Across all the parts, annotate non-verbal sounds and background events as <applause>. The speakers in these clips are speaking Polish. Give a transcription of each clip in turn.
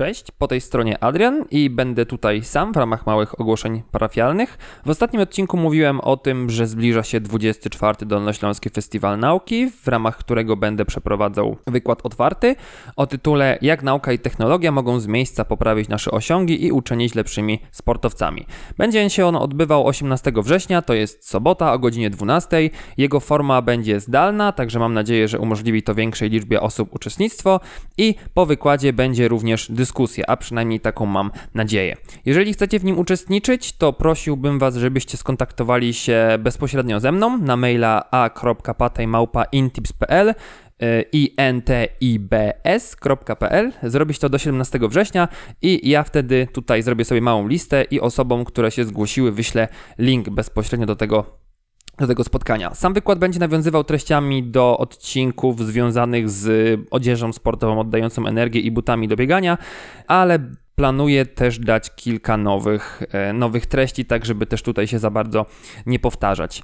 Cześć, po tej stronie Adrian i będę tutaj sam w ramach małych ogłoszeń parafialnych. W ostatnim odcinku mówiłem o tym, że zbliża się 24. Dolnośląski Festiwal Nauki, w ramach którego będę przeprowadzał wykład otwarty o tytule Jak nauka i technologia mogą z miejsca poprawić nasze osiągi i uczynić lepszymi sportowcami. Będzie się on odbywał 18 września, to jest sobota o godzinie 12. Jego forma będzie zdalna, także mam nadzieję, że umożliwi to większej liczbie osób uczestnictwo i po wykładzie będzie również dyskusję, a przynajmniej taką mam nadzieję. Jeżeli chcecie w nim uczestniczyć, to prosiłbym Was, żebyście skontaktowali się bezpośrednio ze mną na maila a.patejmałpa.intips.pl intibs.pl. Zrobić to do 17 września i ja wtedy tutaj zrobię sobie małą listę i osobom, które się zgłosiły, wyślę link bezpośrednio do tego do tego spotkania. Sam wykład będzie nawiązywał treściami do odcinków związanych z odzieżą sportową oddającą energię i butami do biegania, ale planuję też dać kilka nowych, e, nowych treści, tak żeby też tutaj się za bardzo nie powtarzać.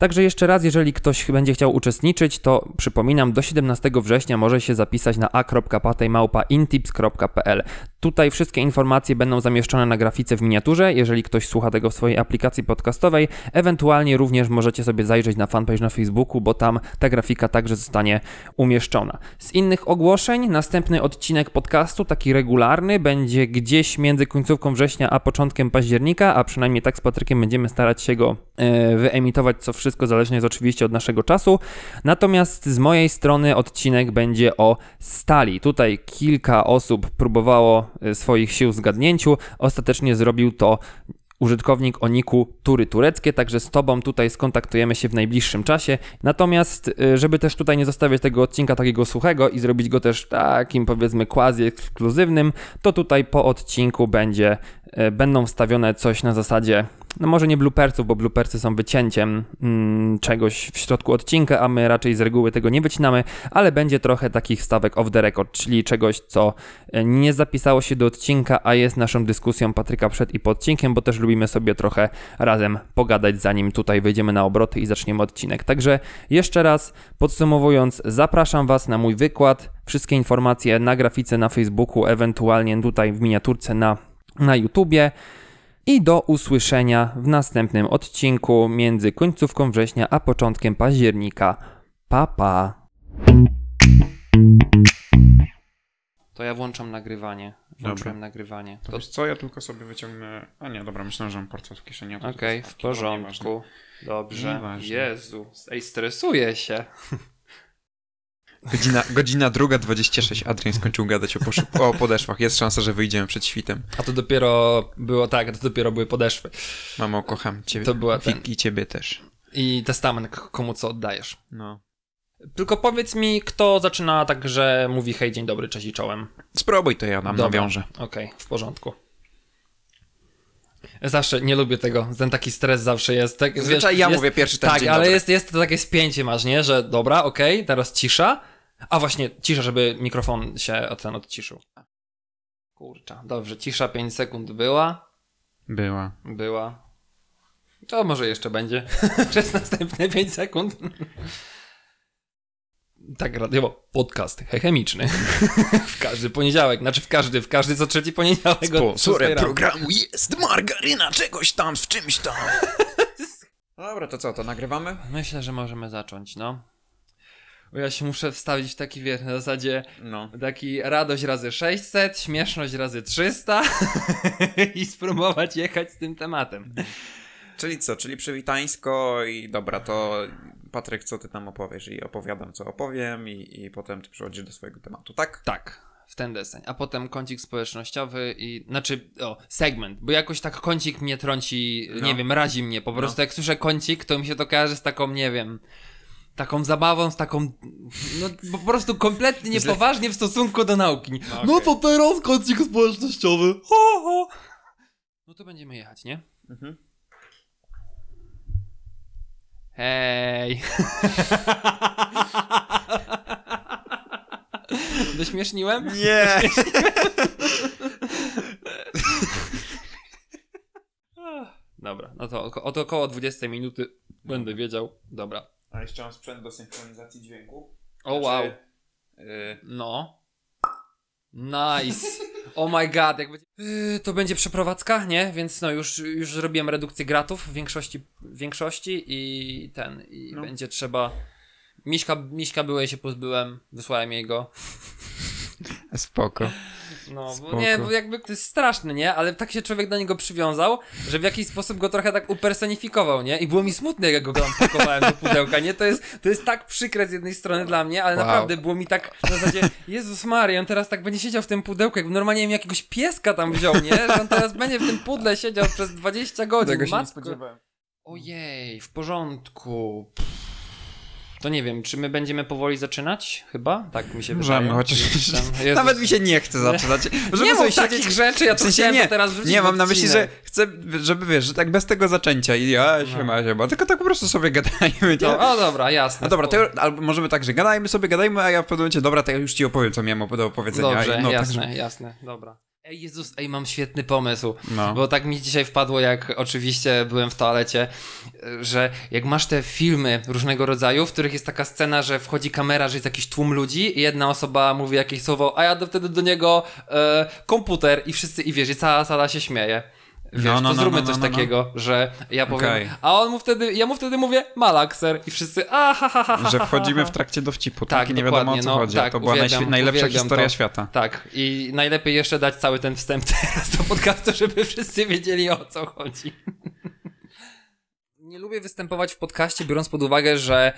Także jeszcze raz, jeżeli ktoś będzie chciał uczestniczyć, to przypominam, do 17 września może się zapisać na a.patejmałpa.intips.pl. Tutaj wszystkie informacje będą zamieszczone na grafice w miniaturze, jeżeli ktoś słucha tego w swojej aplikacji podcastowej. Ewentualnie również możecie sobie zajrzeć na fanpage na Facebooku, bo tam ta grafika także zostanie umieszczona. Z innych ogłoszeń, następny odcinek podcastu, taki regularny, będzie gdzieś między końcówką września a początkiem października, a przynajmniej tak z Patrykiem będziemy starać się go e, wyemitować co wszystko zależnie jest oczywiście od naszego czasu. Natomiast z mojej strony odcinek będzie o stali. Tutaj kilka osób próbowało e, swoich sił w zgadnięciu. Ostatecznie zrobił to użytkownik o niku Tury Tureckie, także z Tobą tutaj skontaktujemy się w najbliższym czasie. Natomiast, y, żeby też tutaj nie zostawiać tego odcinka takiego suchego i zrobić go też takim powiedzmy quasi ekskluzywnym, to tutaj po odcinku będzie, y, będą wstawione coś na zasadzie no może nie bloopersów, bo bloopersy są wycięciem mm, czegoś w środku odcinka, a my raczej z reguły tego nie wycinamy, ale będzie trochę takich stawek off the record, czyli czegoś, co e, nie zapisało się do odcinka, a jest naszą dyskusją Patryka przed i po odcinkiem, bo też lubimy sobie trochę razem pogadać, zanim tutaj wejdziemy na obroty i zaczniemy odcinek. Także jeszcze raz podsumowując, zapraszam Was na mój wykład. Wszystkie informacje na grafice na Facebooku, ewentualnie tutaj w miniaturce na, na YouTubie i do usłyszenia w następnym odcinku między końcówką września a początkiem października. Pa pa. To ja włączam nagrywanie. Włączyłem Dobra. nagrywanie. To To... wiesz co, ja tylko sobie wyciągnę... A nie, dobra, myślałem, że mam portfel w kieszeni. Okej, tylko w porządku. Dobrze. Nieważne. Jezu. Ej, stresuję się. <laughs> Godzina, godzina druga 26. Adrian skończył gadać o, poszu- o podeszwach. Jest szansa, że wyjdziemy przed świtem. A to dopiero było tak, to dopiero były podeszwy. Mamo, kocham ciebie. To była I, ten- I ciebie też. I testament komu co oddajesz. No. Tylko powiedz mi, kto zaczyna tak, że mówi hej, dzień dobry, cześć i czołem. Spróbuj to ja nam Dobra. nawiążę. Okej, w porządku. Zawsze nie lubię tego. Ten taki stres zawsze jest. Tak, Zazwyczaj ja mówię pierwszy ten Tak, ale dobry. jest, jest to takie spięcie masz, nie? Że dobra, okej, teraz cisza. A właśnie, cisza, żeby mikrofon się od ten odciszył. Kurczę, dobrze, cisza 5 sekund była. Była. Była. To może jeszcze będzie <laughs> przez następne 5 sekund. Tak, radiowo, podcast chemiczny. <laughs> w każdy poniedziałek, znaczy w każdy, w każdy co trzeci poniedziałek. o 6 rano. programu jest margaryna czegoś tam w czymś tam. <laughs> Dobra, to co, to nagrywamy? Myślę, że możemy zacząć, no. Bo ja się muszę wstawić w taki, wiesz, na zasadzie No. taki radość razy 600, śmieszność razy 300 <laughs> i spróbować jechać z tym tematem. Czyli co, czyli przywitańsko i dobra, to Patryk, co ty tam opowiesz? I opowiadam, co opowiem i, i potem ty przechodzisz do swojego tematu, tak? Tak, w ten deseń. A potem kącik społecznościowy i, znaczy, o, segment, bo jakoś tak kącik mnie trąci, No. nie wiem, razi mnie. Po prostu jak słyszę kącik, to mi się to kojarzy z taką, nie wiem, taką zabawą, z taką, no po prostu kompletnie niepoważnie w stosunku do nauki. No, No okej. to teraz kącik społecznościowy. Ho, ho. No to będziemy jechać, nie? Mhm. Hej. <laughs> Dośmieszniłem? Nie! Dobra, no to oko- od około 20 minuty będę wiedział. Dobra. A jeszcze mam sprzęt do synchronizacji dźwięku. O wow. Znaczy, y, No. Nice. Oh my god, jak będzie... Yy, to będzie przeprowadzka, nie? Więc no już, już zrobiłem redukcję gratów w większości, w większości i ten, i No. będzie trzeba... Miśka, Miśka byłej się pozbyłem, wysłałem jej go. Spoko. No, bo nie, bo jakby to jest straszne, nie? Ale tak się człowiek do niego przywiązał, że w jakiś sposób go trochę tak upersonifikował, nie? I było mi smutne, jak go tam pakowałem do pudełka, nie? To jest, to jest tak przykre z jednej strony dla mnie, ale Wow. naprawdę było mi tak na zasadzie, Jezus Maria, on teraz tak będzie siedział w tym pudełku, jakby normalnie bym jakiegoś pieska tam wziął, nie? Że on teraz będzie w tym pudle siedział przez 20 godzin. Tego się nie Matko. spodziewałem. Ojej, w porządku. To nie wiem, czy my będziemy powoli zaczynać? Chyba? Tak mi się Możemy, wydaje. chociaż <laughs> Jezus. nawet mi się nie chce zaczynać. Żeby nie mów takich siedzieć- rzeczy, ja W sensie nie, teraz nie mam na myśli, że chcę, żeby wiesz, że tak bez tego zaczęcia i ja, siema, siema, tylko tak po prostu sobie gadajmy, nie? No, o dobra, jasne. No dobra, to, albo możemy tak, że gadajmy sobie, gadajmy, a ja w pewnym momencie, dobra, to ja już ci opowiem, co miałem do opowiedzenia. Dobrze, no, jasne, Tak, jasne, dobra. Ej, Jezus, ej, mam świetny pomysł. no. Bo tak mi dzisiaj wpadło, jak oczywiście byłem w toalecie, że jak masz te filmy różnego rodzaju, w których jest taka scena, że wchodzi kamera, że jest jakiś tłum ludzi i jedna osoba mówi jakieś słowo, a ja do, wtedy do niego e, komputer i wszyscy, i wiesz, i cała sala się śmieje. Wiesz, No, no, to no, zróbmy no, coś no, no. takiego, że ja powiem, Okej. a on mu wtedy, ja mu wtedy mówię malakser i wszyscy, a ha, ha, ha, ha, Że wchodzimy w trakcie dowcipu, Tak, tak, i nie wiadomo o co no, chodzi. tak, to była uwielbiam- najlepsza uwielbiam historia to. świata. Tak, i najlepiej jeszcze dać cały ten wstęp <laughs> teraz do podcastu, żeby wszyscy wiedzieli o co chodzi. Nie lubię występować w podcaście, biorąc pod uwagę, że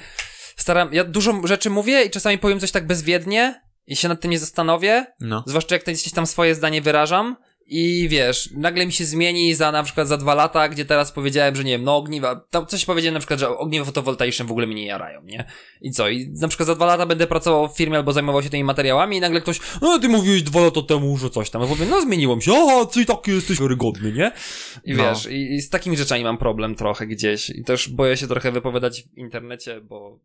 staram. Ja dużo rzeczy mówię i czasami powiem coś tak bezwiednie i się nad tym nie zastanowię. No. Zwłaszcza jak gdzieś tam swoje zdanie wyrażam. I wiesz, nagle mi się zmieni za na przykład za dwa lata, gdzie teraz powiedziałem, że nie wiem, no ogniwa, tam coś powiedziałem na przykład, że ogniwa fotowoltaiczne w ogóle mnie nie jarają, nie? I co? I na przykład za dwa lata będę pracował w firmie albo zajmował się tymi materiałami i nagle ktoś, no ty mówiłeś dwa lata temu, że coś tam. Ja powiem, no zmieniłem się, a ty taki jesteś wiarygodny, nie? I No. wiesz, i, i z takimi rzeczami mam problem trochę gdzieś i też boję się trochę wypowiadać w internecie, bo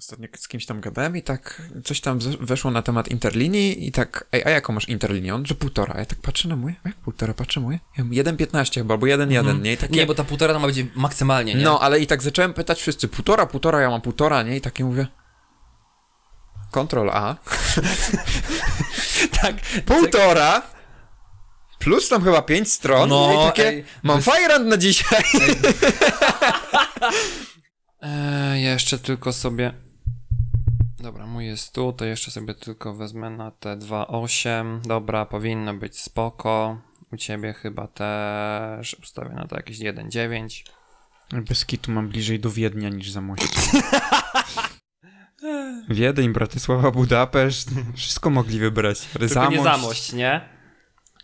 Ostatnio z kimś tam gadałem i tak coś tam weszło na temat interlinii i tak, ej, a jaką masz interlinię? On, że półtora. Ja tak patrzę na moje, jak półtora, patrzę moje? Ja mówię, 1,15 chyba, albo 1,1, nie? I takie, nie, bo ta półtora to ma być maksymalnie, nie? No, ale i tak zacząłem pytać wszyscy, półtora, półtora, ja mam półtora, nie? I takie mówię, Ctrl A, <laughs> tak. półtora, plus tam chyba pięć stron, No, i takie, ej, mam bez- fajrand na dzisiaj. <laughs> Jeszcze tylko sobie. Dobra, mój jest tu, to jeszcze sobie tylko wezmę na te 2.8. Dobra, powinno być spoko. U ciebie chyba też. Ustawię na to jakieś 1.9. Bez kitu mam bliżej do Wiednia niż Zamościa. <laughs> Wiedeń, Bratysława, Budapeszt, wszystko mogli wybrać. Ale Tylko nie zamość, nie?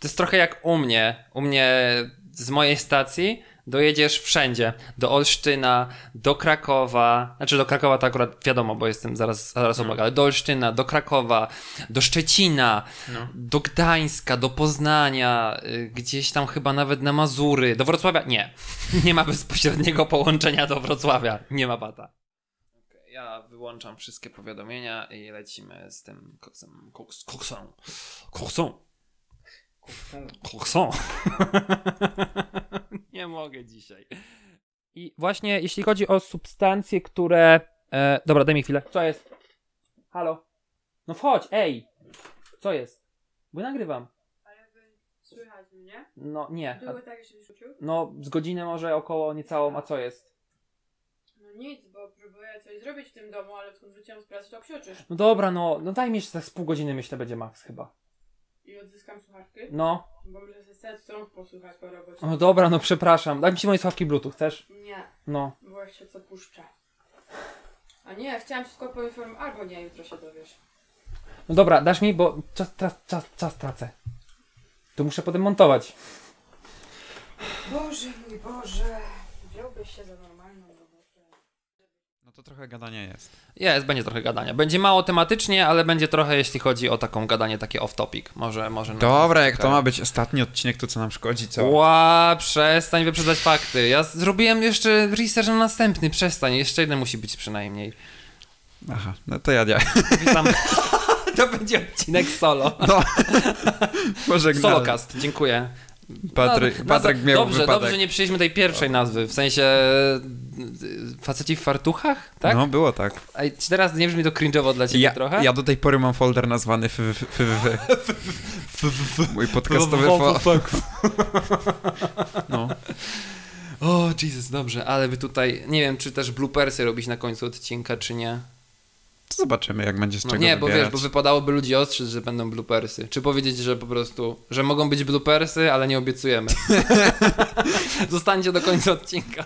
To jest trochę jak u mnie. U mnie z mojej stacji dojedziesz wszędzie. Do Olsztyna, do Krakowa. Znaczy do Krakowa to akurat wiadomo, bo jestem zaraz, zaraz obok, ale do Olsztyna, do Krakowa, do Szczecina, No. do Gdańska, do Poznania, y, gdzieś tam chyba nawet na Mazury. Do Wrocławia? Nie. <laughs> Nie ma bezpośredniego połączenia do Wrocławia. Nie ma bata. Ja wyłączam wszystkie powiadomienia i lecimy z tym koksem. Koks, koksą. Koksą. Koksą. <laughs> Nie mogę dzisiaj. I właśnie jeśli chodzi o substancje, które... E, dobra, daj mi chwilę. Co jest? Halo? No wchodź, ej! Co jest? Bo nagrywam. Ale wy słychać mnie? No nie. Było tak, że rzucił? no z godziny może około niecałą, a co jest? No nic, bo próbuję coś zrobić w tym domu, ale skąd wróciłam z pracy, to psioczysz. No dobra, no, no daj mi jeszcze tak z pół godziny, myślę, będzie max chyba. I odzyskam słuchawki, No, bo muszę sobie set strąg posłuchać po robocie. no dobra, no przepraszam. Daj mi ci moje sławki Bluetooth, chcesz? Nie, No. bo jeszcze co puszczę. A nie, chciałam ci tylko poinformować, albo nie, jutro się dowiesz. No dobra, dasz mi, bo czas, czas, czas, czas tracę. To muszę potem montować. Boże mój Boże, wziąłbyś się za. No to trochę gadania jest. Jest, będzie trochę gadania. Będzie mało tematycznie, ale będzie trochę, jeśli chodzi o taką gadanie takie off-topic. Może, może... Dobra, jak to ma być ostatni odcinek, to co nam szkodzi, co? Ła, przestań wyprzedzać fakty. Ja zrobiłem jeszcze research na następny, przestań. Jeszcze jeden musi być przynajmniej. Aha, no to ja, ja. Witam. <laughs> to będzie odcinek solo. No, może Solocast, dziękuję. Patryk, No, Patryk miał Dobrze, wypadek. dobrze, nie przyjęliśmy tej pierwszej nazwy, w sensie faceci w fartuchach, tak? No, było tak. A czy teraz nie brzmi to cringe'owo dla ciebie Ja, trochę? ja do tej pory mam folder nazwany FWW. <laughs> Mój podcastowy W- w- fo... <laughs> No. O, Jesus, dobrze, ale by tutaj, nie wiem, czy też bloopersy robić na końcu odcinka, czy nie. To zobaczymy, jak będzie z No czego nie, bo wiesz, wybierać. bo wypadałoby ludzi ostrzec, że będą bloopersy. Czy powiedzieć, że po prostu, że mogą być bloopersy, ale nie obiecujemy. <laughs> Zostańcie do końca odcinka.